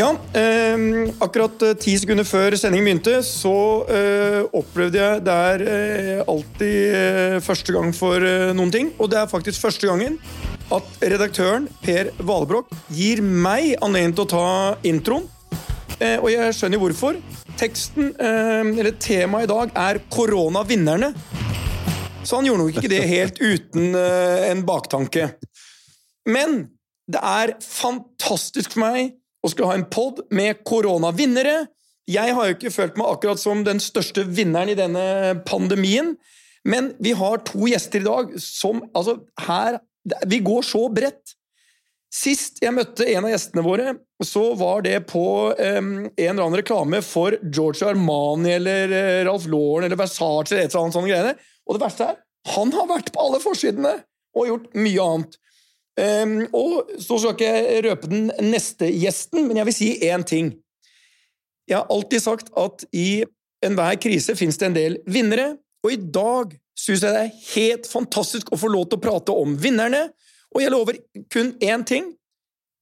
Ja, eh, akkurat ti sekunder før sendingen begynte, så eh, opplevde jeg det er eh, alltid eh, første gang for eh, noen ting. Og det er faktisk første gangen at redaktøren Per Valbrokk gir meg anledning til å ta introen. Eh, og jeg skjønner hvorfor. Teksten, eh, eller temaet i dag, er koronavinnerne. Så han gjorde nok ikke det helt uten en baktanke. Men det er fantastisk for meg å skulle ha en pod med koronavinnere. Jeg har jo ikke følt meg akkurat som den største vinneren i denne pandemien, men vi har to gjester i dag som Altså, her Vi går så bredt. Sist jeg møtte en av gjestene våre, så var det på um, en eller annen reklame for George Armani eller eh, Ralph Lauren eller Versace eller et eller annet sånne greiene. Og det verste er, han har vært på alle forsidene og gjort mye annet. Em, og så skal ikke jeg røpe den neste gjesten, men jeg vil si én ting. Jeg har alltid sagt at i enhver krise finnes det en del vinnere, og i dag syns jeg det er helt fantastisk å få lov til å prate om vinnerne. Og jeg lover kun én ting.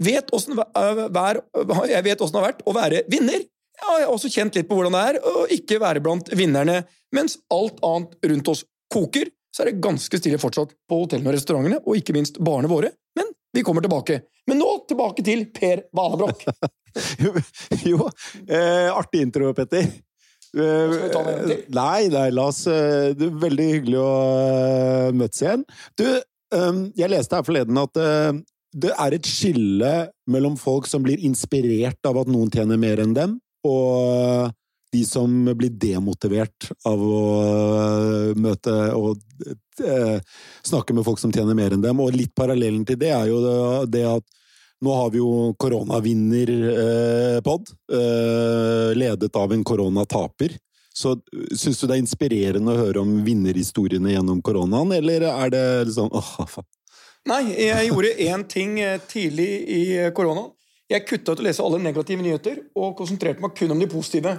Vet åssen det er- jeg vet åssen det har vært å være vinner. Jeg har også kjent litt på hvordan det er å ikke være blant vinnerne. Mens alt annet rundt oss koker, så er det ganske stille fortsatt på hotellene og restaurantene, og ikke minst barene våre. Men vi kommer tilbake. Men nå tilbake til Per Valabrokk. Jo, jo eh, artig intro, Petter. Eh, Skal vi ta den en til? Nei, nei, la oss eh, det er Veldig hyggelig å eh, møtes igjen. Du, eh, jeg leste her forleden at eh, det er et skille mellom folk som blir inspirert av at noen tjener mer enn dem, og de som blir demotivert av å eh, møte og eh, snakke med folk som tjener mer enn dem. Og litt parallellen til det er jo det, at nå har vi jo koronavinner-pod, eh, ledet av en koronataper. Så syns du det er inspirerende å høre om vinnerhistoriene gjennom koronaen, eller er det liksom åh, faen. Nei, jeg gjorde én ting tidlig i koronaen. Jeg kutta ut å lese alle negative nyheter og konsentrerte meg kun om de positive.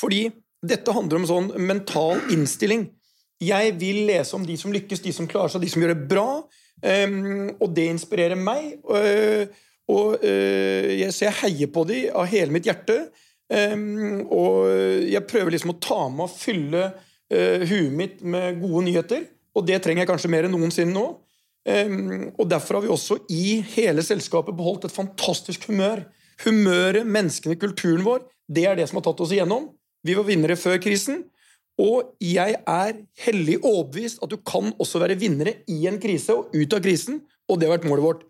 Fordi dette handler om sånn mental innstilling. Jeg vil lese om de som lykkes, de som klarer seg, de som gjør det bra. ehm, og det inspirerer meg. øh, og øh, jeg, så jeg heier på de av hele mitt hjerte. ehm, og jeg prøver liksom å ta med og fylle øh, huet mitt med gode nyheter. Og det trenger jeg kanskje mer enn noensinne nå. Ehm, og Derfor har vi også i hele selskapet beholdt et fantastisk humør. Humøret, menneskene, kulturen vår, det er det som har tatt oss igjennom. Vi var vinnere før krisen, og jeg er hellig overbevist at du kan også være vinnere i en krise og ut av krisen, og det har vært målet vårt.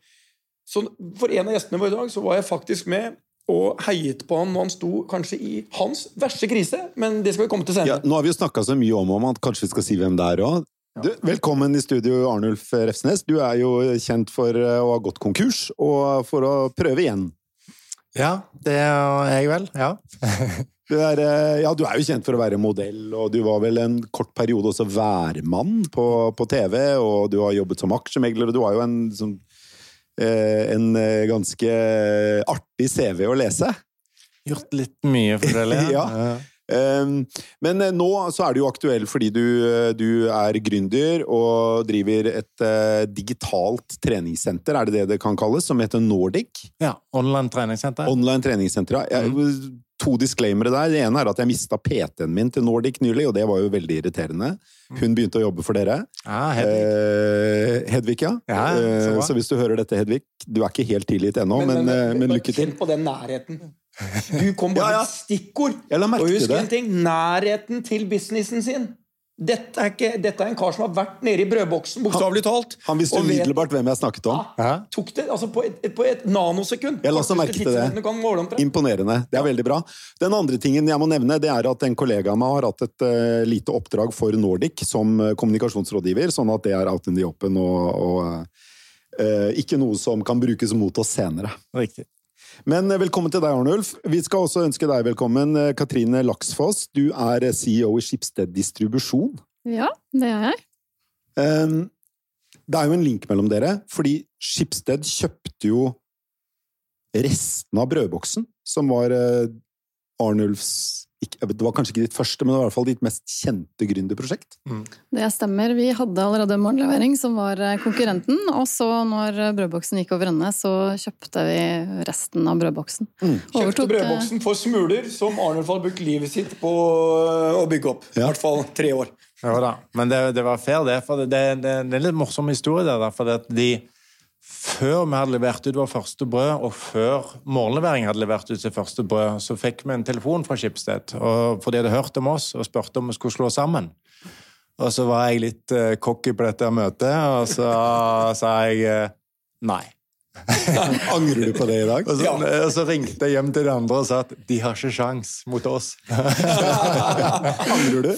Så For en av gjestene våre i dag så var jeg faktisk med og heiet på han når han sto kanskje i hans verste krise, men det skal vi komme til senere. Ja, nå har vi jo snakka så mye om om at kanskje vi skal si hvem det er òg. Velkommen i studio, Arnulf Refsnes. Du er jo kjent for eh, å ha gått konkurs, og for å prøve igjen. Ja, det er jeg vel. Ja. Du er, eh, ja, du er jo kjent for å være modell, og du var vel en kort periode også værmann på, på TV, og du har jobbet som aksjemegler, og du har jo en, som, eh, en eh, ganske artig CV å lese. Gjort litt mye for det, Ja. Um, Men nå så er du jo aktuell fordi du, du er gründer og driver et digitalt treningssenter, er det det det kan kalles, som heter Nordic. ja. Online treningssenter. Online treningssenter. ja. Jeg, to disclaimere der. Det ene er at jeg mista PT-en min til Nordic nylig, og det var jo veldig irriterende. Hun begynte å jobbe for dere. Ja, Hedvig. Eh, Hedvig, ja. Ja, så Eh, så hvis du hører dette, Hedvig, du er ikke helt tilgitt ennå, men, men, men lykke til. Kjenn på den nærheten. Du kom bare Ja, ja. stikkord. Og husk det. en ting, nærheten til businessen sin. Dette er, ikke, dette er en kar som har vært nede i brødboksen, bokstavelig talt. Han visste umiddelbart hvem jeg snakket om. Ja. Tok det altså på, et, på et nanosekund. Jeg la også merke til det. Imponerende. Det er veldig bra. Den andre tingen jeg må nevne, det er at en kollega av meg har hatt et uh, lite oppdrag for Nordic som eh, kommunikasjonsrådgiver, sånn at det er out in the open og, og uh, ikke noe som kan brukes mot oss senere. Riktig. Men eh, velkommen til deg, Arnulf. Vi skal også ønske deg velkommen, eh, Katrine Laksfoss. Du er eh, CEO i Skipsted Distribusjon. Ja, det er jeg. Um, det er jo en link mellom dere, fordi Skipsted kjøpte jo resten av brødboksen, som var Arnulfs Det var kanskje ikke ditt første, men det var i hvert fall ditt mest kjente gründerprosjekt. Det stemmer. Vi hadde allerede morgenlevering, som var eh, konkurrenten. Og så, når eh, brødboksen gikk over ende, så kjøpte vi resten av brødboksen. Kjøpte Overtok, kjøpte brødboksen for smuler som Arnulf har brukt livet sitt på å bygge opp. I Ja. hvert fall tre år. Ja da, men det, det var fair, det. For det, det, det, det er en litt morsom historie der. For de, før vi hadde levert ut vår første brød, og før morgenlevering hadde levert ut sitt første brød, så fikk vi en telefon fra Skipsted. Og, for de hadde hørt om oss og spurte om vi skulle slå sammen. Og så var jeg litt uh, cocky på dette møtet, og så sa jeg uh, nei. Angrer du på det i dag? Og så, og så ringte jeg hjem til de andre og sa at de har ikke sjans mot oss. Angrer du?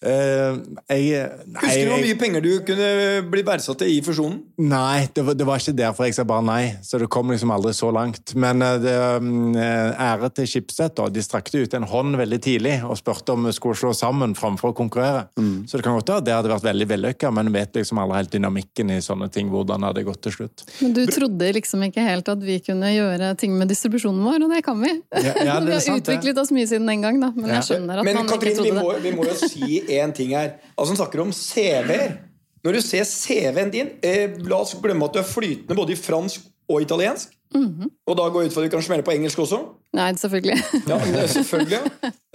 Eh, jeg, nei, Husker du hvor mye penger du kunne bli verdsatt til i fusjonen? Nei, det var, det var ikke derfor jeg sa bare nei. Så det kom liksom aldri så langt. Men eh, det, mm, eh, ære til Schibsted, da. De strakte ut en hånd veldig tidlig og spurte om vi skulle slå sammen framfor å konkurrere. Så det kan godt være det hadde vært veldig vellykka, men vet liksom aldri helt dynamikken i sånne ting. Hvordan det hadde gått til slutt. Men du trodde liksom ikke helt at vi kunne gjøre ting med distribusjonen vår, og det kan vi. Ja, ja, det er vi har sant, utviklet oss mye siden den gang, da. Men Ja. jeg skjønner at Men man ikke Katrin, vi trodde må, det. vi må jo si én ting her. Altså, Han snakker om CV-er. Når du ser CV-en din eh, La oss glemme at du er flytende både i fransk og italiensk. Mhm. Og da går jeg ut for at du kan smelle på engelsk også. Nei, selvfølgelig. Ja, selvfølgelig.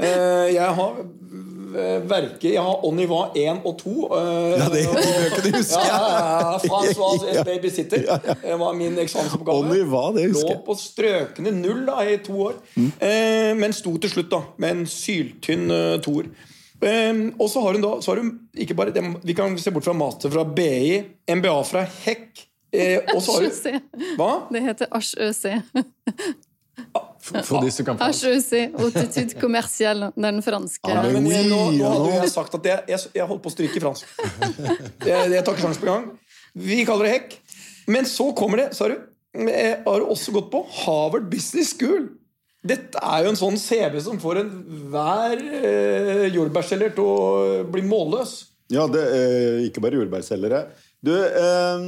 Eh, jeg har verket Jeg har On Iva 1 og 2. eh, Ja, det de bøkene husker ja, jeg. ja, ja, François Ja. S. Babysitter Det var min eksamensoppgave. On Iva, det husker Lå jeg. Mm. på strøkende null da, i to år. Eh, men sto til slutt da med en syltynn uh, toer. Eh, og så har hun da så har hun ikke bare, det- Vi kan se bort fra master fra BI, MBA fra HEC. Eh, og så har hun HEC. Hva? Det heter HEC. For, for de som kan HEC, Autitude Commercielle. Det er den franske. Ja, men- Men jeg, nå, nå hadde jeg sagt at jeg, jeg, jeg holdt på å stryke i fransk. Jeg, jeg tar ikke sjanse på gang. Vi kaller det hekk. Men så kommer det, sa du. har du også gått på Harvard Business School. Dette er jo en sånn CV som får enhver eh, jordbærselger til å bli målløs. Ja, det, eh, ikke bare jordbærselgere. Du, eh,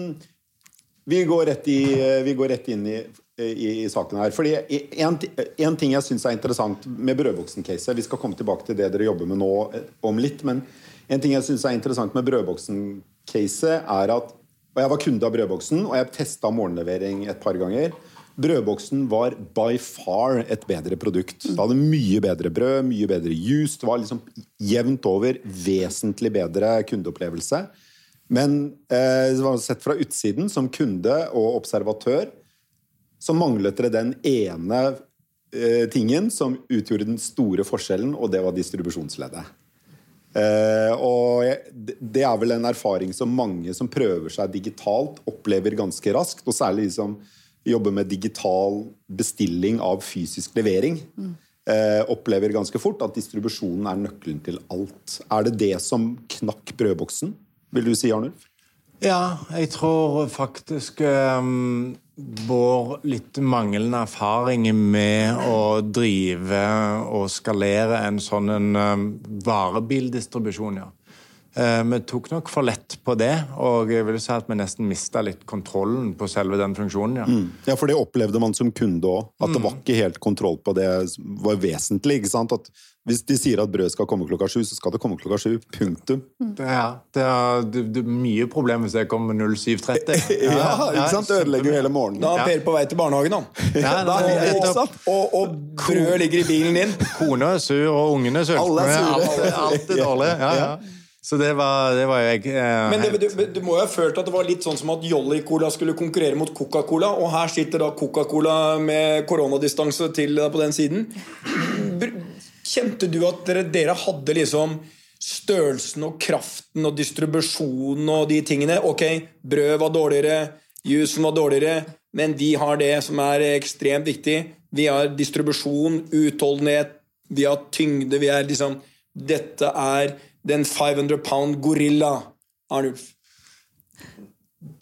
vi, går i, eh, vi går rett inn i, i, i saken her. Fordi en, en ting jeg syns er interessant med brødboksen-caset Vi skal komme tilbake til det dere jobber med nå eh, om litt. Men en ting jeg syns er interessant med brødboksen-caset, er at Og jeg var kunde av brødboksen, og jeg testa morgenlevering et par ganger. Brødboksen var by far et bedre produkt. Det hadde mye bedre brød, mye bedre juice. Det var liksom jevnt over vesentlig bedre kundeopplevelse. Men eh, det var sett fra utsiden, som kunde og observatør, så manglet det den ene eh, tingen som utgjorde den store forskjellen, og det var distribusjonsleddet. Eh, og jeg, det- er vel en erfaring som mange som prøver seg digitalt, opplever ganske raskt. Og særlig de som jobber med digital bestilling av fysisk levering. Eh, opplever ganske fort at distribusjonen er nøkkelen til alt. Er det det som knakk brødboksen, vil du si, Arnulf? Ja, jeg tror faktisk um, vår litt manglende erfaring med å drive og skalere en sånn um, varebildistribusjon, ja. Eh, vi tok nok for lett på det, og jeg vil si at vi nesten mista litt kontrollen på selve den funksjonen, ja. Ja, for det opplevde man som kunde òg. At det var ikke helt kontroll på det var vesentlig. ikke sant? At Hvis de sier at brød skal komme klokka sju, så skal det komme klokka sju. Punktum. Det, ja, det, er, det, det er mye problem hvis jeg kommer 07.30. Ja, ikke sant? Det ødelegger jo hele morgenen. Da er Per på vei til barnehagen, da. Ja, Da er nettopp. og, og brød ligger i bilen din. Kona er sur, og ungene er sultne. Alle er sure. Alt, alt er dårlig. Ja, ja. Så det var, det var jo jeg eh, Men det, du, du må jo ha følt at det var litt sånn som at Jolly Cola skulle konkurrere mot Coca-Cola, og her sitter da Coca-Cola med koronadistanse til deg på den siden. Kjente du at dere, dere hadde liksom størrelsen og kraften og distribusjonen og de tingene. Ok, brød var dårligere, juicen var dårligere, men vi har det som er ekstremt viktig. Vi har distribusjon, utholdenhet, vi har tyngde, vi er liksom Dette er den 500 pound gorilla, Arnulf.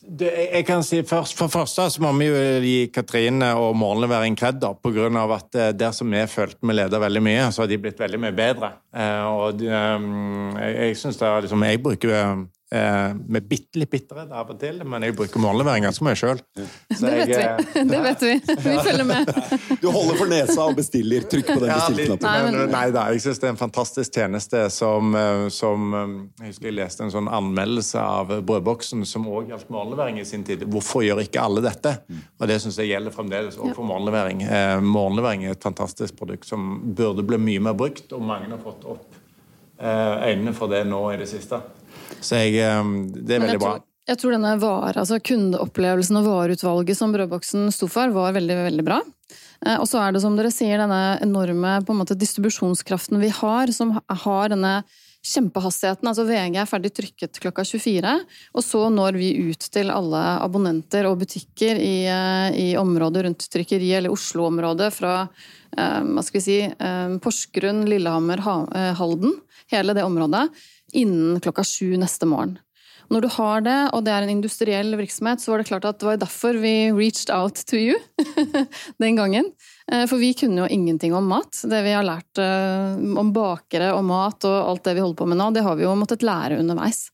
Det, jeg kan si først, For første så må vi jo gi Katrine og morgenlevering kred. da, på grunn av at eh, Der som vi følte vi leda veldig mye, så har de blitt veldig mye bedre. Eh, og de, um, Jeg, jeg synes det er liksom, jeg bruker eh, med bitte litt bitterhet av og til, men jeg bruker morgenlevering ganske mye sjøl. Det vet vi. Det vet vi. Vi følger med. Du holder for nesa og bestiller. Trykk på den Ja, bestillknappen. Nei, men, men- nei da, jeg syns det er en fantastisk tjeneste som, eh, som eh, Jeg husker jeg leste en sånn anmeldelse av Brødboksen som òg gjaldt morgenlevering i sin tid. Hvorfor gjør ikke alle dette? Og det syns jeg gjelder fremdeles òg for morgenlevering. Eh, morgenlevering er et fantastisk produkt som burde bli mye mer brukt, og mange har fått opp eh, øynene for det nå i det siste. Så jeg, eh, det er veldig bra. tror, jeg tror denne var, altså kundeopplevelsen og vareutvalget som Brødboksen sto for, var veldig, veldig bra. Eh, Og så er det som dere sier, denne enorme på en måte, distribusjonskraften vi har, som har denne kjempehastigheten. Altså VG er ferdig trykket klokka 24, og så når vi ut til alle abonnenter og butikker i, eh, i området rundt trykkeriet, eller Oslo-området, fra eh, hva skal vi si, eh, Porsgrunn, Lillehammer, Ha- eh, Halden, hele det området, innen klokka sju neste morgen. Når du har det, og det er en industriell virksomhet, så var det klart at det var derfor vi reached out to you den gangen. Eh, For vi kunne jo ingenting om mat. Det vi har lært eh, om bakere og mat og alt det vi holder på med nå, det har vi jo måttet lære underveis.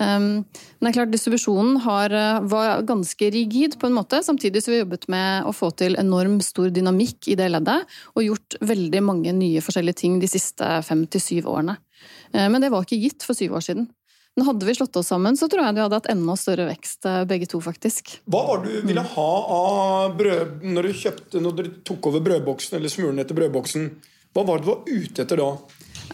Um, Men det er klart, distribusjonen har, eh, var ganske rigid på en måte, samtidig som vi jobbet med å få til enorm stor dynamikk i det leddet, og gjort veldig mange nye forskjellige ting de siste fem til syv årene. Eh, Men det var ikke gitt for syv år siden. Men hadde vi slått oss sammen, så tror jeg vi hadde hatt enda større vekst, eh, begge to, faktisk. Hva var det du ville ha av brød når du kjøpte Når dere tok over brødboksen, eller smulen etter brødboksen? Hva var det du var ute etter da?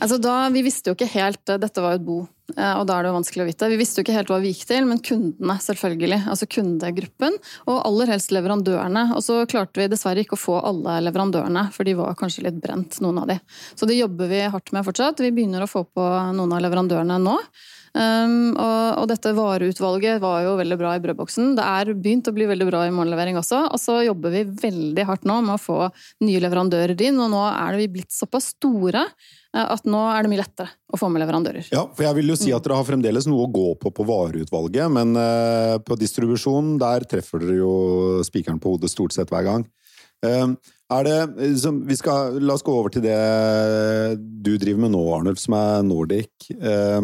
Altså da, Vi visste jo ikke helt eh, Dette var jo et bo, og da er det jo vanskelig å vite. Vi visste jo ikke helt hva vi gikk til, men kundene, selvfølgelig. Altså kundegruppen, og aller helst leverandørene. Og så klarte vi dessverre ikke å få alle leverandørene, for de var kanskje litt brent, noen av de. Så det jobber vi hardt med fortsatt. Vi begynner å få på noen av leverandørene nå. Um, og, og dette vareutvalget var jo veldig bra i brødboksen. Det er begynt å bli veldig bra i morgenlevering også. Og så jobber vi veldig hardt nå med å få nye leverandører inn, og nå er det vi blitt såpass store eh, at nå er det mye lettere å få med leverandører. Ja, for jeg vil jo si at dere har fremdeles noe å gå på på vareutvalget, men eh, på distribusjon, der treffer dere jo spikeren på hodet stort sett hver gang. Eh, er det, eh, skal, la oss gå over til det du driver med nå, Arnulf, som er Nordic. Eh,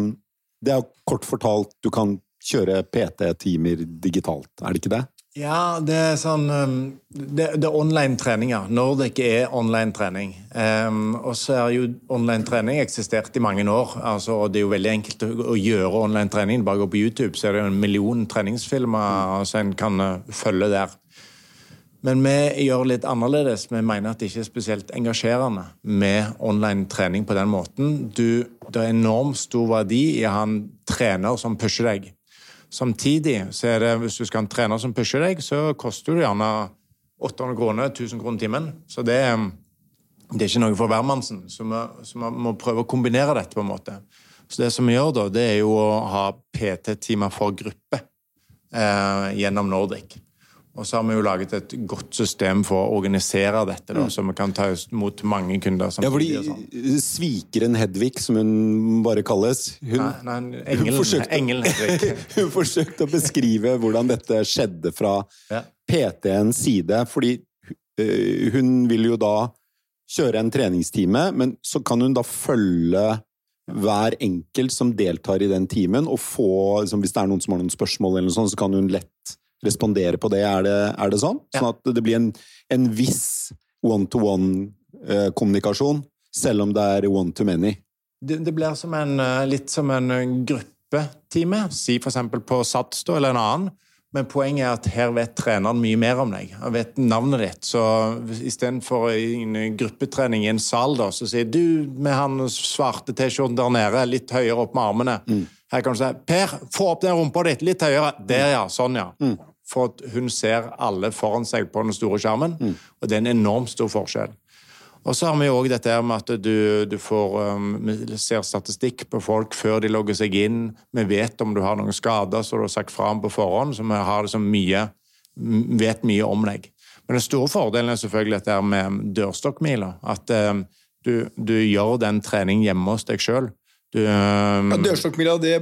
det er jo kort fortalt, du kan kjøre PT-timer digitalt, er det ikke det? Ja, det er sånn um, Det, det er online trening, ja. ikke er online trening. Um, og så er jo online trening eksistert i mange år. Altså, og det er jo veldig enkelt å, å gjøre online trening. Bare gå på YouTube, så er det en million treningsfilmer som en kan uh, følge der. Men vi gjør litt annerledes. Vi mener at det ikke er spesielt engasjerende med online trening på den måten. Du, det er enormt stor verdi i å ha en trener som pusher deg. Samtidig så er det, hvis du skal ha en trener som pusher deg, så koster du gjerne 800 kroner, 1000 kroner timen. Så det, det er ikke noe for hvermannsen. Så vi må prøve å kombinere dette på en måte. Så det som vi gjør da, det er jo å ha PT-timer for gruppe eh, gjennom Nordic. Og så har vi jo laget et godt system for å organisere dette, da, så vi kan ta imot mange kunder Ja, fordi sånn. svikeren Hedvig, som hun bare kalles, hun, Nei, nei, engelen, forsøkte- engelen hun forsøkte å beskrive hvordan dette skjedde fra Ja. PT-ens side, fordi øh, hun vil jo da kjøre en treningstime, men så kan hun da følge hver enkelt som deltar i den timen, og få, liksom, hvis det er noen som har noen spørsmål, eller noe sånt, så kan hun lett respondere på det. Er det, er det sånn? Sånn at det blir en, en viss one-to-one-kommunikasjon, selv om det er one-to-many. Det, det blir som en, eh, litt som en eh, gruppetime, si eksempel på Sats da, eller en annen. Men poenget er at her vet treneren mye mer om deg. Han vet navnet ditt. Så istedenfor en gruppetrening i en sal, da, så sier du med han svarte T-skjorten der nede, litt høyere opp med armene. Her kan du si Per, få opp den rumpa ditt litt høyere. Der, ja. Sånn, ja. For at hun ser alle foran seg på den store skjermen. Og det er en enormt stor forskjell. Og så har vi òg dette med at du, du får um, ser statistikk på folk før de logger seg inn. Vi vet om du har noen skader som du har sagt fra om på forhånd, så vi har liksom mye, vet mye om deg. Men den store fordelen er selvfølgelig dette med dørstokkmila. At um, du, du gjør den treningen hjemme hos deg sjøl. Um, Ja, Dørstokkmila, det,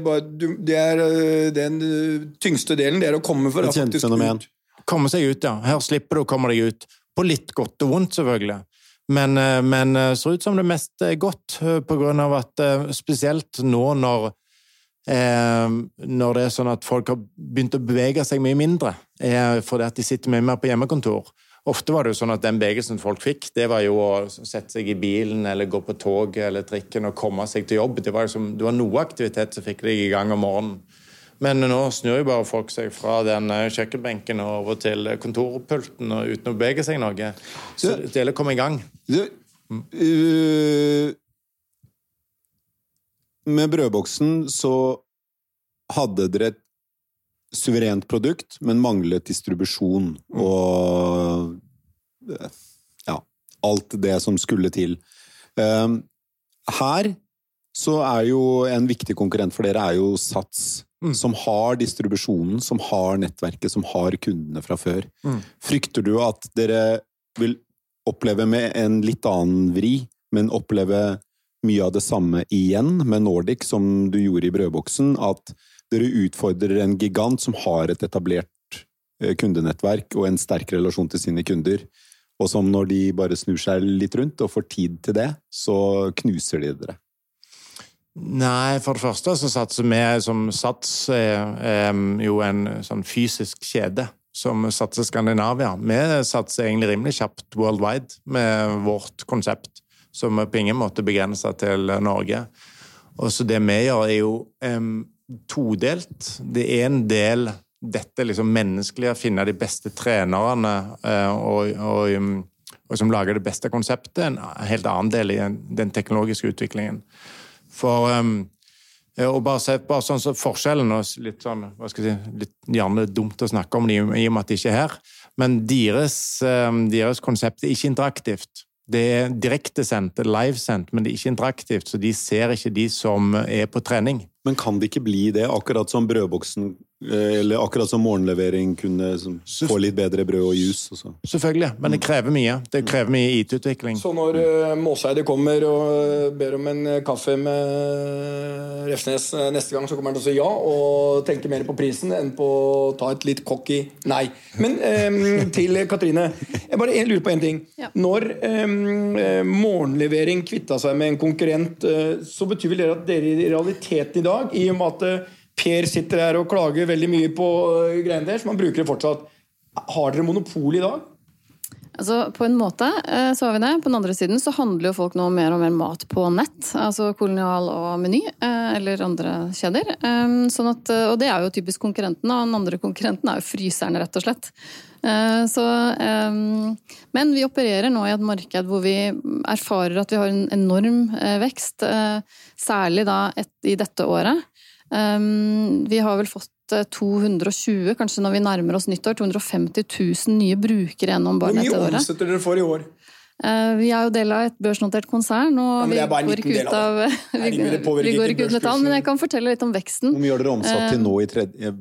det er øh, den øh, tyngste delen. Det er å komme for faktisk fenomen. ut. komme seg ut, ja. Her slipper du å komme deg ut. På litt godt og vondt, selvfølgelig. Men, eh, men eh, ser ut som det mest er godt, eh, på grunn av at eh, spesielt nå når eh, når det er sånn at folk har begynt å bevege seg mye mindre eh, fordi at de sitter mye mer på hjemmekontor. Ofte var det jo sånn at den bevegelsen folk fikk, det var jo å sette seg i bilen eller gå på toget eller trikken og komme seg til jobb. Det var, liksom, det var noe aktivitet som fikk deg i gang om morgenen. Men nå snur jo bare folk seg fra den eh, kjøkkenbenken og over til kontorpulten og uten å bevege seg noe. Så det gjelder å komme i gang. Du, uh, med brødboksen så hadde dere suverent produkt, men manglet distribusjon og øh, ja, alt det som skulle til. Um, her så er jo en viktig konkurrent for dere er jo Sats, som har distribusjonen, som har nettverket, som har kundene fra før. Frykter du at dere vil oppleve med en litt annen vri, men oppleve mye av det samme igjen med Nordic som du gjorde i brødboksen, at dere utfordrer en gigant som har et etablert eh, kundenettverk og en sterk relasjon til sine kunder, og som når de bare snur seg litt rundt og får tid til det, så knuser de dere. Nei, for det første så satser vi som Sats er jo en sånn fysisk kjede som satser Skandinavia. Vi satser egentlig rimelig kjapt worldwide med vårt konsept, som på ingen måte begrenser til Norge. Og så det vi gjør, er jo todelt. Det er en del dette liksom menneskelige, finne de beste trenerne eh, og, og, og som lager det beste konseptet. En helt annen del i den- teknologiske utviklingen. For um, og bare se bare sånn så forskjellen og litt sånn, hva skal jeg si, litt gjerne dumt å snakke om i og med at de ikke er her, men deres, um, deres konsept er ikke interaktivt. Det er direktesendt, livesendt, men det er ikke interaktivt, så de ser ikke de som er på trening. Men kan det ikke bli det, akkurat som brødboksen, eh, eller akkurat som morgenlevering kunne få litt bedre brød og juice? og? Selvfølgelig, men det krever mye. Det krever mye IT-utvikling. Så når uh, Måseide kommer og øh, ber om en kaffe med Refsnes neste gang, så kommer han til å si ja og tenke mer på prisen enn på å ta et litt cocky nei. Men um, til Katrine. Jeg bare lurer på én ting. Ja. Når øh, Morgenlevering kvitta seg med en konkurrent, så betyr vel det at dere i realiteten i dag, i og med at øh, Per sitter her og klager veldig mye på greiene greiene deres, man bruker det fortsatt, har dere monopol i dag? Altså, På en måte eh, så har vi det. På den andre siden så handler jo folk nå mer og mer mat på nett. Altså Kolonial og Meny, eh, eller andre kjeder. Eh, Sånn at, og det er jo typisk konkurrenten, og den andre konkurrenten er jo fryseren, rett og slett. Eh, Så, eh, men vi opererer nå i et marked hvor vi erfarer at vi har en enorm eh, vekst, eh, særlig da i dette året. Vi har vel fått eh, 220, kanskje når vi nærmer oss nyttår, 250 000 nye brukere gjennom Hvor bare året. dette året. omsetter dere for i år? Eh, vi er jo del av et børsnotert konsern, og Ja, vi er går ikke ut av vi, vi går ikke ut med tall, men jeg kan fortelle litt om veksten. Hvor mye har dere omsatt til nå i tredje,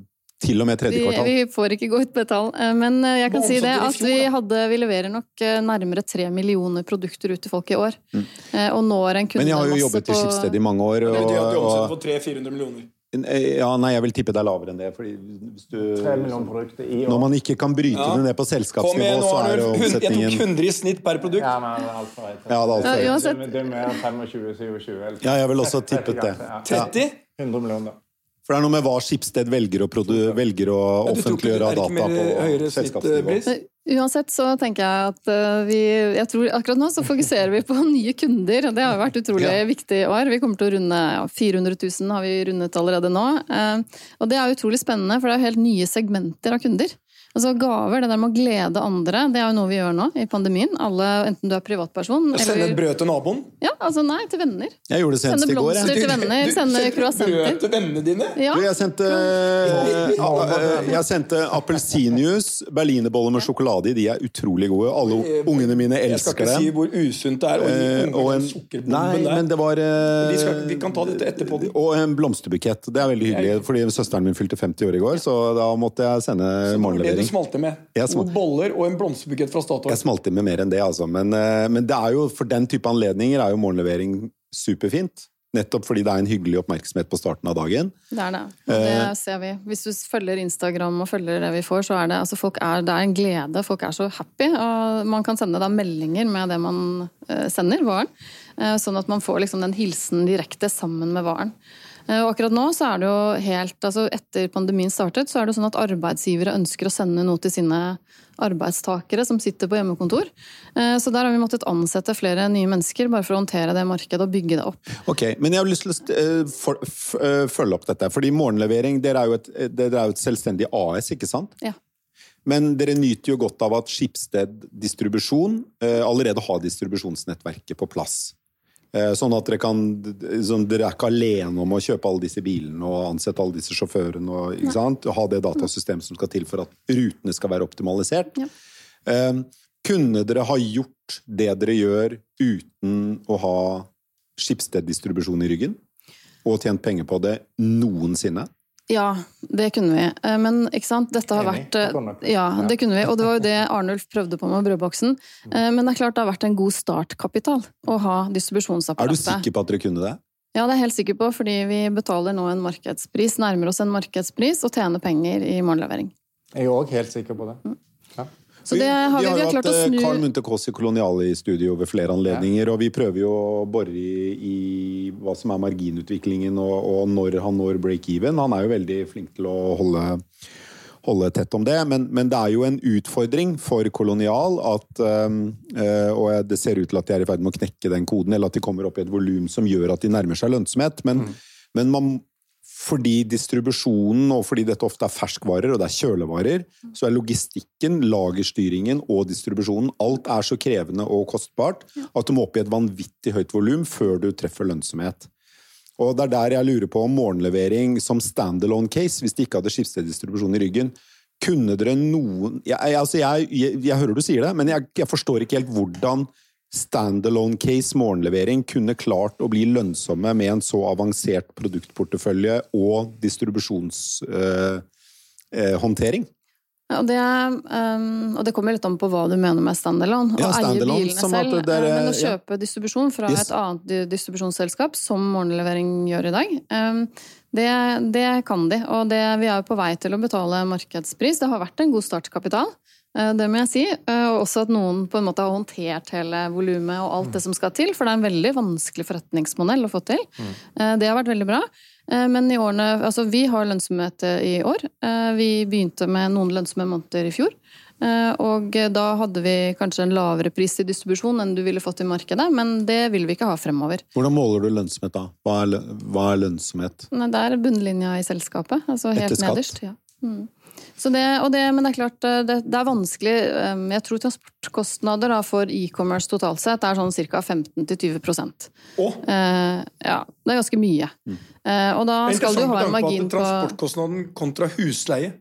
til og med tredje kvartal? vi får ikke gå ut med tall, eh, men eh, jeg kan si det at vi, hadde, vi leverer nok eh, nærmere tre millioner produkter ut til folk i år. Mm. Og når en Mm. Men jeg har jo jobbet i på- Skipsted i mange år. Og, betyr at de Og, omsetter og, 300-400 millioner. Ja, nei, jeg vil tippe det er lavere enn det. Fordi hvis du, produkter i når man ikke kan bryte Ja. det ned på selskapsnivå, nå så er det omsetningen Jeg tok 100 i snitt per produkt. Ja, men altfor høyt. Ja, det er altfor Ja, høyt. uansett, Det er mer 25-27 eller Ja, jeg vil også tippet det. 30? 100 millioner. For det er noe med hva Skipsted velger å, produ velger å offentliggjøre av data på selskapsnivå. Uansett så tenker jeg at eh, vi jeg tror Akkurat nå så fokuserer vi på nye kunder, og det har jo vært utrolig Ja. viktig i år. Vi kommer til å runde ja, 400 000 har vi rundet allerede nå. eh, Og det er utrolig spennende, for det er helt nye segmenter av kunder. Altså gaver, det der med å glede andre, det er jo noe vi gjør nå i pandemien. Alle, enten du er privatperson Sende et brød til naboen? Ja, altså nei, til venner. Jeg gjorde det senest i går. blomster til venner, Du sende sendte croissanter. Brød til vennene dine? Ja. Du, jeg sendte, eh, jeg sendte appelsinjuice, berlinerboller med sjokolade i. De er utrolig gode. Alle ungene mine elsker dem. Jeg skal ikke ikke si hvor usunt det er. Og, Eh, en, nei, der. men det var eh, Vi skal- vi kan ta dette etterpå. Og en blomsterbukett. Det er veldig hyggelig, fordi søsteren min fylte 50 år i går, så da måtte jeg sende det du smalt med. To smal- boller og en blomsterbukett fra Statoil. Jeg smalt med mer enn det, altså. Men, eh, men det er jo, for den type anledninger er jo morgenlevering superfint. Nettopp fordi det er en hyggelig oppmerksomhet på starten av dagen. Det er det. Det ser vi. Hvis du følger Instagram og følger det vi får, så er det, altså folk er, det er en glede. Folk er så happy. Og man kan sende da meldinger med det man eh, sender, varen. Eh, sånn at man får liksom den hilsen direkte sammen med varen. Eh, Og akkurat nå så er det jo helt altså Etter pandemien startet, så er det sånn at arbeidsgivere ønsker å sende noe til sine arbeidstakere som sitter på hjemmekontor. Eh, Så der har vi måttet ansette flere nye mennesker bare for å håndtere det markedet og bygge det opp. Ok, Men jeg har lyst til å eh, følge opp dette. Fordi morgenlevering, dere er jo et, dere er jo et selvstendig AS, ikke sant? Ja. Men dere nyter jo godt av at Skipsted distribusjon allerede har distribusjonsnettverket på plass. Eh, sånn at dere kan sånn, Dere er ikke alene om å kjøpe alle disse bilene og ansette alle disse sjåførene og ikke sant? Og ha det datasystemet som skal til for at rutene skal være optimalisert. Ja. Eh, kunne dere ha gjort det dere gjør uten å ha Skipsted-distribusjon i ryggen? Og tjent penger på det noensinne? Ja, det kunne vi. Eh, Men ikke sant, dette har Enig. vært eh. Ja, det kunne vi. Og det var jo det Arnulf prøvde på med brødboksen. Eh, Men det er klart det har vært en god startkapital å ha distribusjonsapparatet. Er du sikker på at dere kunne det? Ja, det er jeg helt sikker på, fordi vi betaler nå en markedspris, nærmer oss en markedspris, og tjener penger i morgenlevering. Jeg er òg helt sikker på det. Ja. Så det har vi, vi har jo klart å hatt eh, snu Carl Munthe Kaas i Kolonial i studio ved flere anledninger, og vi prøver jo å bore i, i hva som er marginutviklingen og, og når han når break-even. Han er jo veldig flink til å holde, holde tett om det, men, men det er jo en utfordring for Kolonial at eh, Og det ser ut til at de er i ferd med å knekke den koden, eller at de kommer opp i et volum som gjør at de nærmer seg lønnsomhet. Men, men man fordi distribusjonen, og fordi dette ofte er ferskvarer, og det er kjølevarer, så er logistikken, lagerstyringen og distribusjonen Alt er så krevende og kostbart at du må opp i et vanvittig høyt volum før du treffer lønnsomhet. Og det er der jeg lurer på om morgenlevering som standalone case, hvis de ikke hadde skipssteddistribusjon i ryggen, kunne dere noen jeg, jeg, altså jeg, jeg, jeg hører du sier det, men jeg, jeg forstår ikke helt hvordan standalone case morgenlevering kunne klart å bli lønnsomme med en så avansert produktportefølje og distribusjonshåndtering. Ja, Og det, um, og det kommer litt an på hva du mener med standalone. Å Ja, eie standalone, bilene som at selv. det er, eh, men å ja. kjøpe distribusjon fra Yes. et annet distribusjonsselskap, som morgenlevering gjør i dag, um, det, det kan de. Og det, vi er jo på vei til å betale markedspris. Det har vært en god startkapital. Eh, Det må jeg si. Eh, Og også at noen på en måte har håndtert hele volumet og alt det som skal til. For det er en veldig vanskelig forretningsmodell å få til. Eh, Det har vært veldig bra. Men i årene, altså vi har lønnsomhet i år. Vi begynte med noen lønnsomme måneder i fjor. Og da hadde vi kanskje en lavere pris i distribusjon enn du ville fått i markedet, men det vil vi ikke ha fremover. Hvordan måler du lønnsomhet da? Hva er, lønnsomhet? Nei, det er bunnlinja i selskapet. Altså helt nederst. Ja. Mm. Så det, og det, men det er klart, eh, det, det er vanskelig. eh, Jeg tror transportkostnader da, for e-commerce totalt sett er sånn ca. 15-20 Å, eh, Ja, det er ganske mye. Eh, og da skal du ha en margin på transportkostnaden kontra husleie.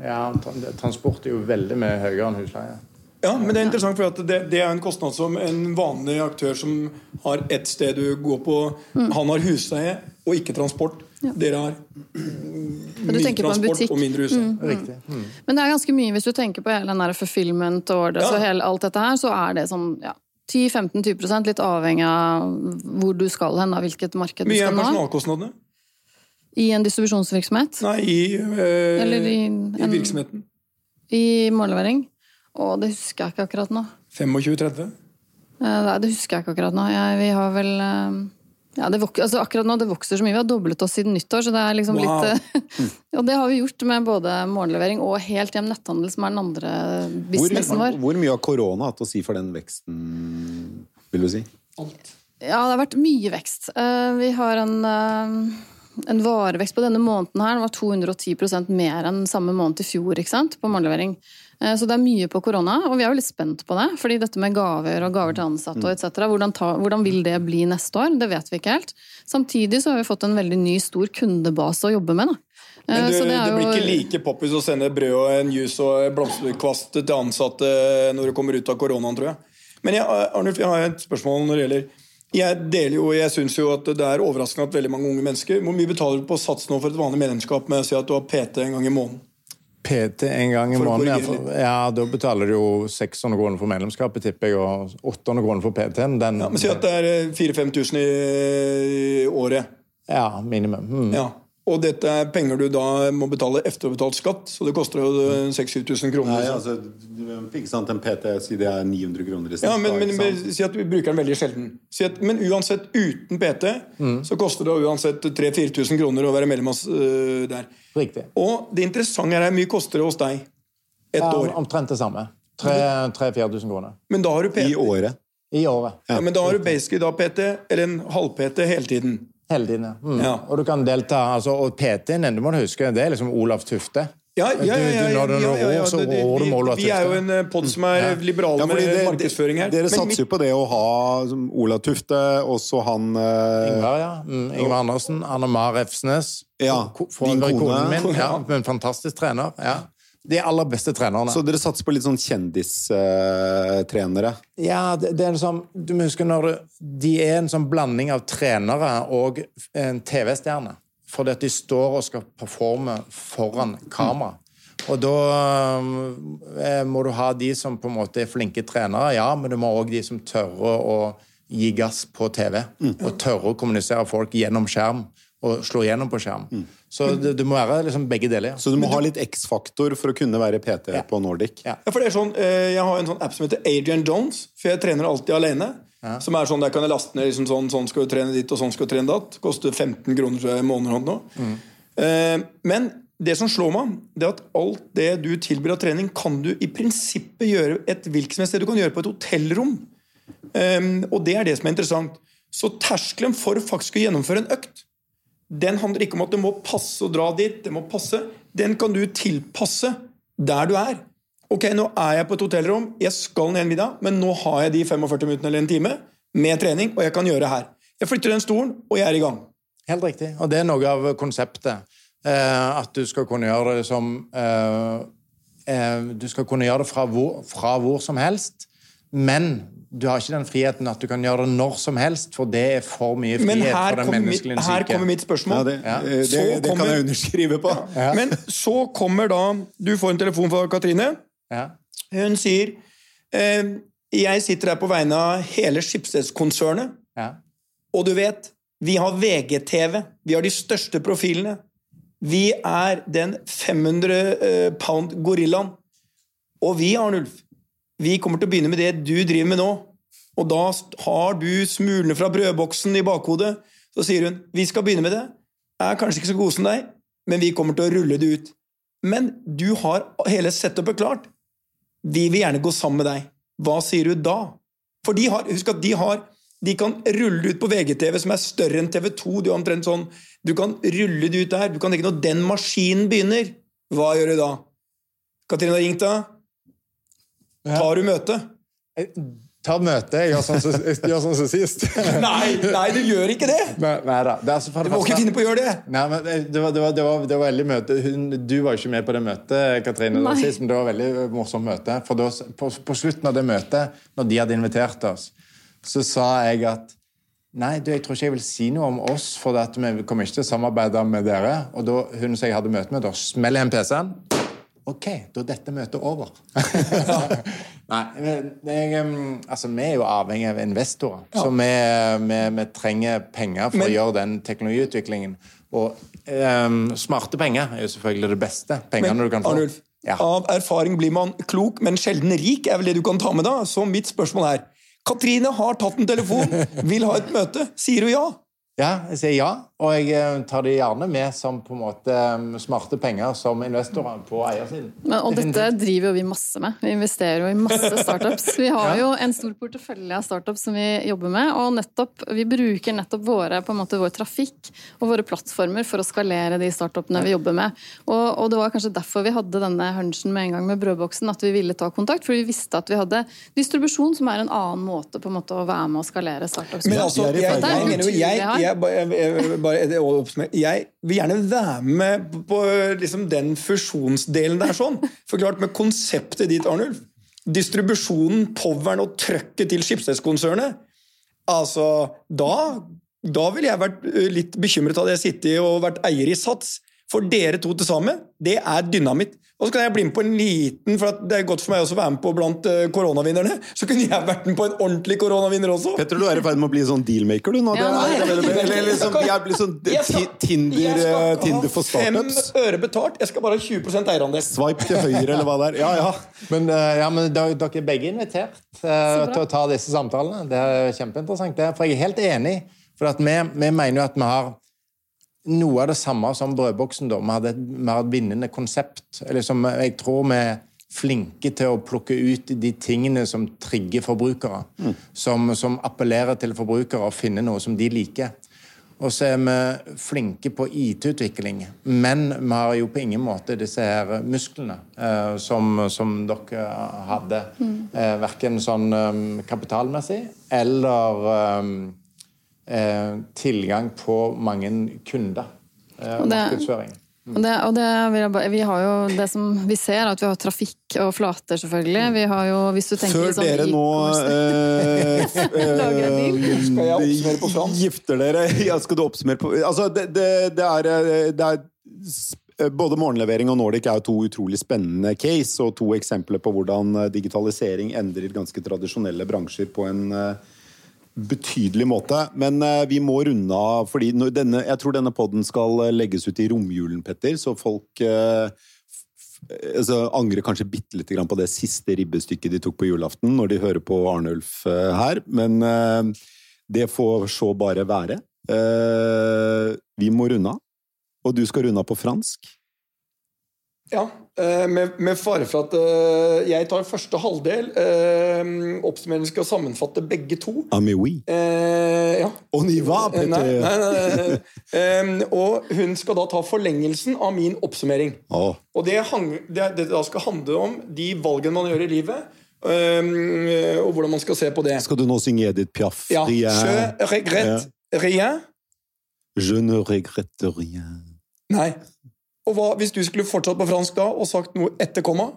Ja, transport er jo veldig mye høyere enn husleie. Ja, men det er interessant, for at det, det er en kostnad som en vanlig aktør som har ett sted du går på Mm. Han har huseie og ikke transport. Dere har mye transport og mindre husleie. Riktig. Mm. Men det er ganske mye hvis du tenker på hele den der fulfillment og orders Ja. og hele alt dette her, så er det sånn ja, 10-15-20 litt avhengig av hvor du skal hen, av hvilket marked du Mye er skal nå. personalkostnadene. I en distribusjonsvirksomhet. Nei, i, øh, Eller i i en- virksomheten. I mållevering. Å, det husker jeg ikke akkurat nå. 25-30. Eh, Nei, det husker jeg ikke akkurat nå. Jeg, vi har vel eh, ja, det vok altså Akkurat nå det vokser så mye. Vi har doblet oss siden nyttår, så det er liksom Wow. litt eh, Og det har vi gjort med både morgenlevering og helt hjem netthandel, som er den andre businessen vår. hvor mye har korona hatt å si for den veksten, vil du si? Alt. Ja, det har vært mye vekst. Eh, Vi har en en varevekst på denne måneden her var 210% mer enn samme måned i fjor ikke sant? på morgenlevering. Eh, Så det er mye på korona, og vi er jo litt spent på det. fordi dette med gaver og gaver til ansatte og etc. Hvordan, ta, hvordan vil det bli neste år? Det vet vi ikke helt. Samtidig så har vi fått en veldig ny, stor kundebase å jobbe med. da. Eh, Men du, det, er blir ikke like poppis å sende brød og en juice og en blomsterkvast til ansatte når du kommer ut av koronaen, tror jeg. Men jeg, Arnulf, jeg har et spørsmål når det gjelder Jeg deler jo, jeg syns jo at det er overraskende at veldig mange unge mennesker Hvor mye betaler du på sats nå for et vanlig medlemskap med å si at du har PT en gang i måneden? PT en gang i måneden. Ja, da betaler du jo 600 kroner for medlemskapet, tipper jeg, og 800 kroner for PT-en. Den, Ja, men Si at det er 4000-5000 i året. Ja, minimum. Mm. Ja. Og dette er penger du da må betale etter betalt skatt, så det koster jo 6000-7000 kroner. Nei, liksom. altså, ikke sant, En PT sier det er 900 kroner i snitt. Ja, men, men, men? Si at vi bruker den veldig sjelden. Si at, men uansett, uten PT, så koster det uansett 3000-4000 kroner å være medlem av uh, der. Riktig. Og det interessante er hvor mye koster det hos deg et Ja, år. omtrent det samme. 3000-4000 kroner. Men da har du PT. I året. I året. Ja, men da har du basically da PT, eller en halv-PT hele tiden. Hele tiden, ja. Mm. Ja. Og du kan delta, altså, og PT-en, det må du huske, det er liksom Olav Tufte. Ja, ja, ja, ja, ja, ja, ja, det- det- vi- Vi er jo en pod podd som er liberale Ja, med det- markedsføring her. Dere satser jo på det å ha Olav Ola Tufte, også han eh, Ingvar, ja. Mm, Ingvar Andersen. Anne Mar Refsnes. Ja, din kone. min. Ja, en fantastisk trener. Ja. De aller beste trenerne. Så dere satser på litt sånn kjendistrenere? Ja, det, det er liksom Du må huske når du, De er en sånn blanding av trenere og en TV-stjerne. Fordi at de står og skal performe foran kamera. Og da eh, må du ha de som på en måte er flinke trenere, ja, men du må òg de som tørre å gi gass på TV. Og tørre å kommunisere folk gjennom skjerm. Og slå gjennom på skjerm. Så du, du, må være liksom begge deler. ja. Så du må ha litt X-faktor for å kunne være PT Ja. på Nordic? Ja. Ja, for det er sånn, eh, Jeg har en sånn app som heter Adrian Jones, for jeg trener alltid alene. Som er sånn, Der kan jeg laste ned liksom sånn, sånn skal du trene ditt og sånn skal du trene datt. Koster 15 kroner i måneden. nå. noe. Eh, men det som slår meg, det er at alt det du tilbyr av trening, kan du i prinsippet gjøre et hvilket som helst sted. Du kan gjøre på et hotellrom. Eh, og det er det som er interessant. Så terskelen for faktisk å gjennomføre en økt, den handler ikke om at det må passe å dra dit. det må passe. Den kan du tilpasse der du er. Ok, nå er jeg på et hotellrom, jeg skal ned en middag, men nå har jeg de 45 minuttene eller en time med trening, og jeg kan gjøre det her. Jeg flytter den stolen, og jeg er i gang. Helt riktig. Og det er noe av konseptet. Eh, at du skal kunne gjøre det som eh, eh, Du skal kunne gjøre det fra hvor, fra hvor som helst, men du har ikke den friheten at du kan gjøre det når som helst, for det er for mye Men frihet her for den kommer, mitt, menneskelige her kommer mitt spørsmål. Ja, det, Ja. det, det, det kan jeg underskrive på. Men så kommer da Du får en telefon fra Katrine. Ja. Hun sier eh, Jeg sitter her på vegne av hele Schibsted-konsernet. Ja. Og du vet, vi har VGTV. Vi har de største profilene. Vi er den 500 eh, pound gorillaen. Og vi, Arnulf, vi kommer til å begynne med det du driver med nå. Og da har du smulene fra brødboksen i bakhodet. Så sier hun vi skal begynne med det. Jeg Er kanskje ikke så god som deg, men vi kommer til å rulle det ut. Men du har hele setupet klart. Vi vil gjerne gå sammen med deg. Hva sier du da? For de har, husk at de har de kan rulle det ut på VGTV, som er større enn TV2. Du, omtrent sånn, du kan rulle det ut der. Du kan tenke når den maskinen begynner, hva gjør du da? Katrine har ringt deg. Tar du møte? Ta møte. Jeg gjør sånn som, sånn som sist. Nei, nei, du gjør ikke det! Nei, nei da. Det er altså Du det må ikke finne på å gjøre det! Nei, men det, var, det, var, det, var, det var veldig møte Hun, Du var ikke med på det møtet, Katrine. da, sist, men det var veldig morsomt møte. For da, på, på slutten av det møtet, når de hadde invitert oss, så sa jeg at Nei, du, jeg tror ikke jeg vil si noe om oss, for at vi kommer ikke til å samarbeide med dere. Og da hun som jeg hadde møte med, da smeller jeg igjen PC-en. Ok, da er dette møtet over. Nei, jeg, altså, vi er jo avhengig av investorer. Så vi, vi, vi trenger penger for Men- å gjøre den teknologiutviklingen. Og um, smarte penger er jo selvfølgelig det beste. Pengene Men du kan få. Arnulf, Ja. av erfaring blir man klok, men sjelden rik, er vel det du kan ta med da. Så mitt spørsmål er Katrine har tatt en telefon, vil ha et møte. Sier hun ja? ja, jeg sier ja. Og jeg eh, tar de gjerne med som på en måte eh, smarte penger som investorer på eiersiden. Men, og dette driver jo vi masse med. Vi investerer jo i masse startups. Vi har jo en stor portefølje av startups som vi jobber med, og nettopp, vi bruker nettopp våre, på en måte, vår trafikk og våre plattformer for å skalere de startupene vi jobber med. Og, og det var kanskje derfor vi hadde denne hunchen med en gang med brødboksen, at vi ville ta kontakt, for vi visste at vi hadde distribusjon, som er en annen måte på en måte å være med og skalere startups Men altså, jeg, jeg, jeg, mener jo, jeg, jeg, jeg, bare- jeg, jeg, det jeg vil gjerne være med på, liksom den fusjonsdelen der sånn. For klart, med konseptet ditt, Arnulf, distribusjonen, poweren og trøkket til Schibsted-konsernet, altså, da, da ville jeg vært litt bekymret hadde jeg sittet og vært eier i Sats. For dere to til sammen, det er dynamitt. Og så kan jeg bli med på en liten, for det er godt for meg også å være med på blant eh, koronavinnerne. Så kunne jeg vært med på en ordentlig koronavinner også. Petter, du er i ferd med å bli sånn dealmaker, du nå. Ja, er- eller liksom, jeg blir sånn Jeg skal- ti- Tinder, jeg skal eh, Tinder for ha fem øre betalt, jeg skal bare ha 20% eierandel. Swipe til høyre, eller hva det er. Ja, ja. Men, eh, ja, men dere, er begge invitert til å ta disse samtalene. Det er kjempeinteressant. Det, for jeg er helt enig. For at vi, vi mener jo at vi har noe av det samme som Brødboksen. Da. Vi hadde et mer vinnende konsept. Liksom, jeg tror vi er flinke til å plukke ut de tingene som trigger forbrukere. Som, som appellerer til forbrukere og finne noe som de liker. Og så er vi flinke på IT-utvikling, men vi har jo på ingen måte disse her musklene eh, som, som dere hadde. Eh, verken sånn um, kapitalmessig eller eh, tilgang på mange kunder. Eh, Og det- markedsføring. Og det, og det vi har jo det som vi ser, er at vi har trafikk og flater, selvfølgelig. Vi har jo, hvis du tenker Før sånn, dere nå eh, eh, på fransk? Gifter dere Ja, skal du oppsummere på Altså, det, det, det er, eh, det er eh, både morgenlevering og Nordic er jo to utrolig spennende case, og to eksempler på hvordan eh, digitalisering endrer ganske tradisjonelle bransjer på en eh, betydelig måte. Men eh, vi må runde av, fordi jeg tror denne podden skal eh, legges ut i romjulen, Petter, så folk eh, altså, angrer kanskje bitte lite grann på det siste ribbestykket de tok på julaften, når de hører på Arnulf eh, her. Men eh, det får så bare være. Eh, vi må runde av. Og du skal runde av på fransk. Ja, med, med fare for at uh, jeg tar første halvdel. Uh, Oppsummeringen skal sammenfatte begge to. Ah, mais oui. Eh, ja. On y va, Eh, Nei, nei, nei. Em, og hun skal da ta forlengelsen av min oppsummering. Oh. Og det, hang, det, det da skal handle om de valgene man gjør i livet, Um, og hvordan man skal se på det. skal du nå synge Edith Piaf? Ja. Je regrette rien. Je ne regrette rien. Nei. Og hva, hvis du skulle fortsatt på fransk da og sagt noe etter komma?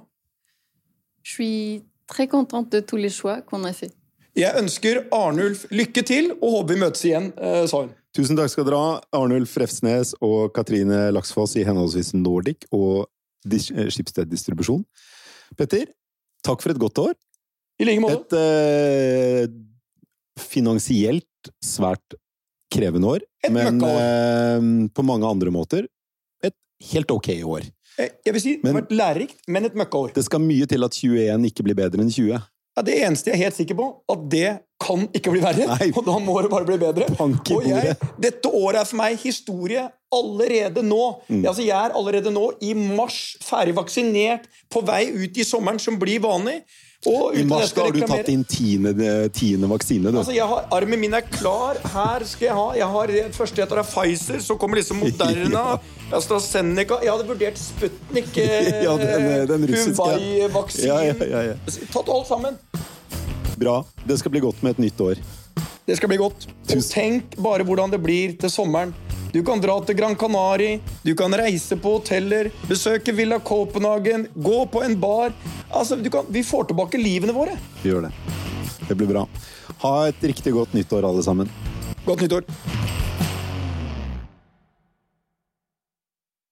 Je suis très contente de tous les choix qu'on a fait. Jeg ønsker Arnulf lykke til, og håper vi møtes igjen, eh, sa hun. Tusen takk skal dere ha, Arnulf Refsnes og Katrine Laksfoss i henholdsvis Nordic og Dis- eh, Distribusjon. Petter, takk for et godt år. I like måte. Et eh, finansielt svært krevende år, Et men eh, på mange andre måter helt ok i år. Eh, Jeg vil si, Det har vært lærerikt, men et møkkaår. Det skal mye til at 21 ikke blir bedre enn 20. Ja, det eneste jeg er helt sikker på, at det kan ikke bli verre. Nei. Og da må det bare bli bedre. Og jeg, dette året er for meg historie allerede nå. Mm. Altså, jeg er allerede nå i mars ferdig vaksinert, på vei ut i sommeren, som blir vanlig. I mars da har du tatt din tiende, tiende vaksine. Altså, jeg har, Armen min er klar. Her skal jeg ha jeg har, første jeg tar, er Pfizer. Så kommer liksom Moderna. AstraZeneca. Jeg hadde vurdert Sputnik. Eh, Ja, den- den russiske. Huawei-vaksinen. Ja, ja, ja, ja. Tatt alt sammen. Bra. Det skal bli godt med et nytt år. Det skal bli godt. Og tenk bare hvordan det blir til sommeren. Du kan dra til Gran Canaria, du kan reise på hoteller, besøke Villa Copenhagen, gå på en bar. Altså, du kan, Vi får tilbake livene våre. Vi gjør det. Det blir bra. Ha et riktig godt nyttår, alle sammen. Godt nyttår.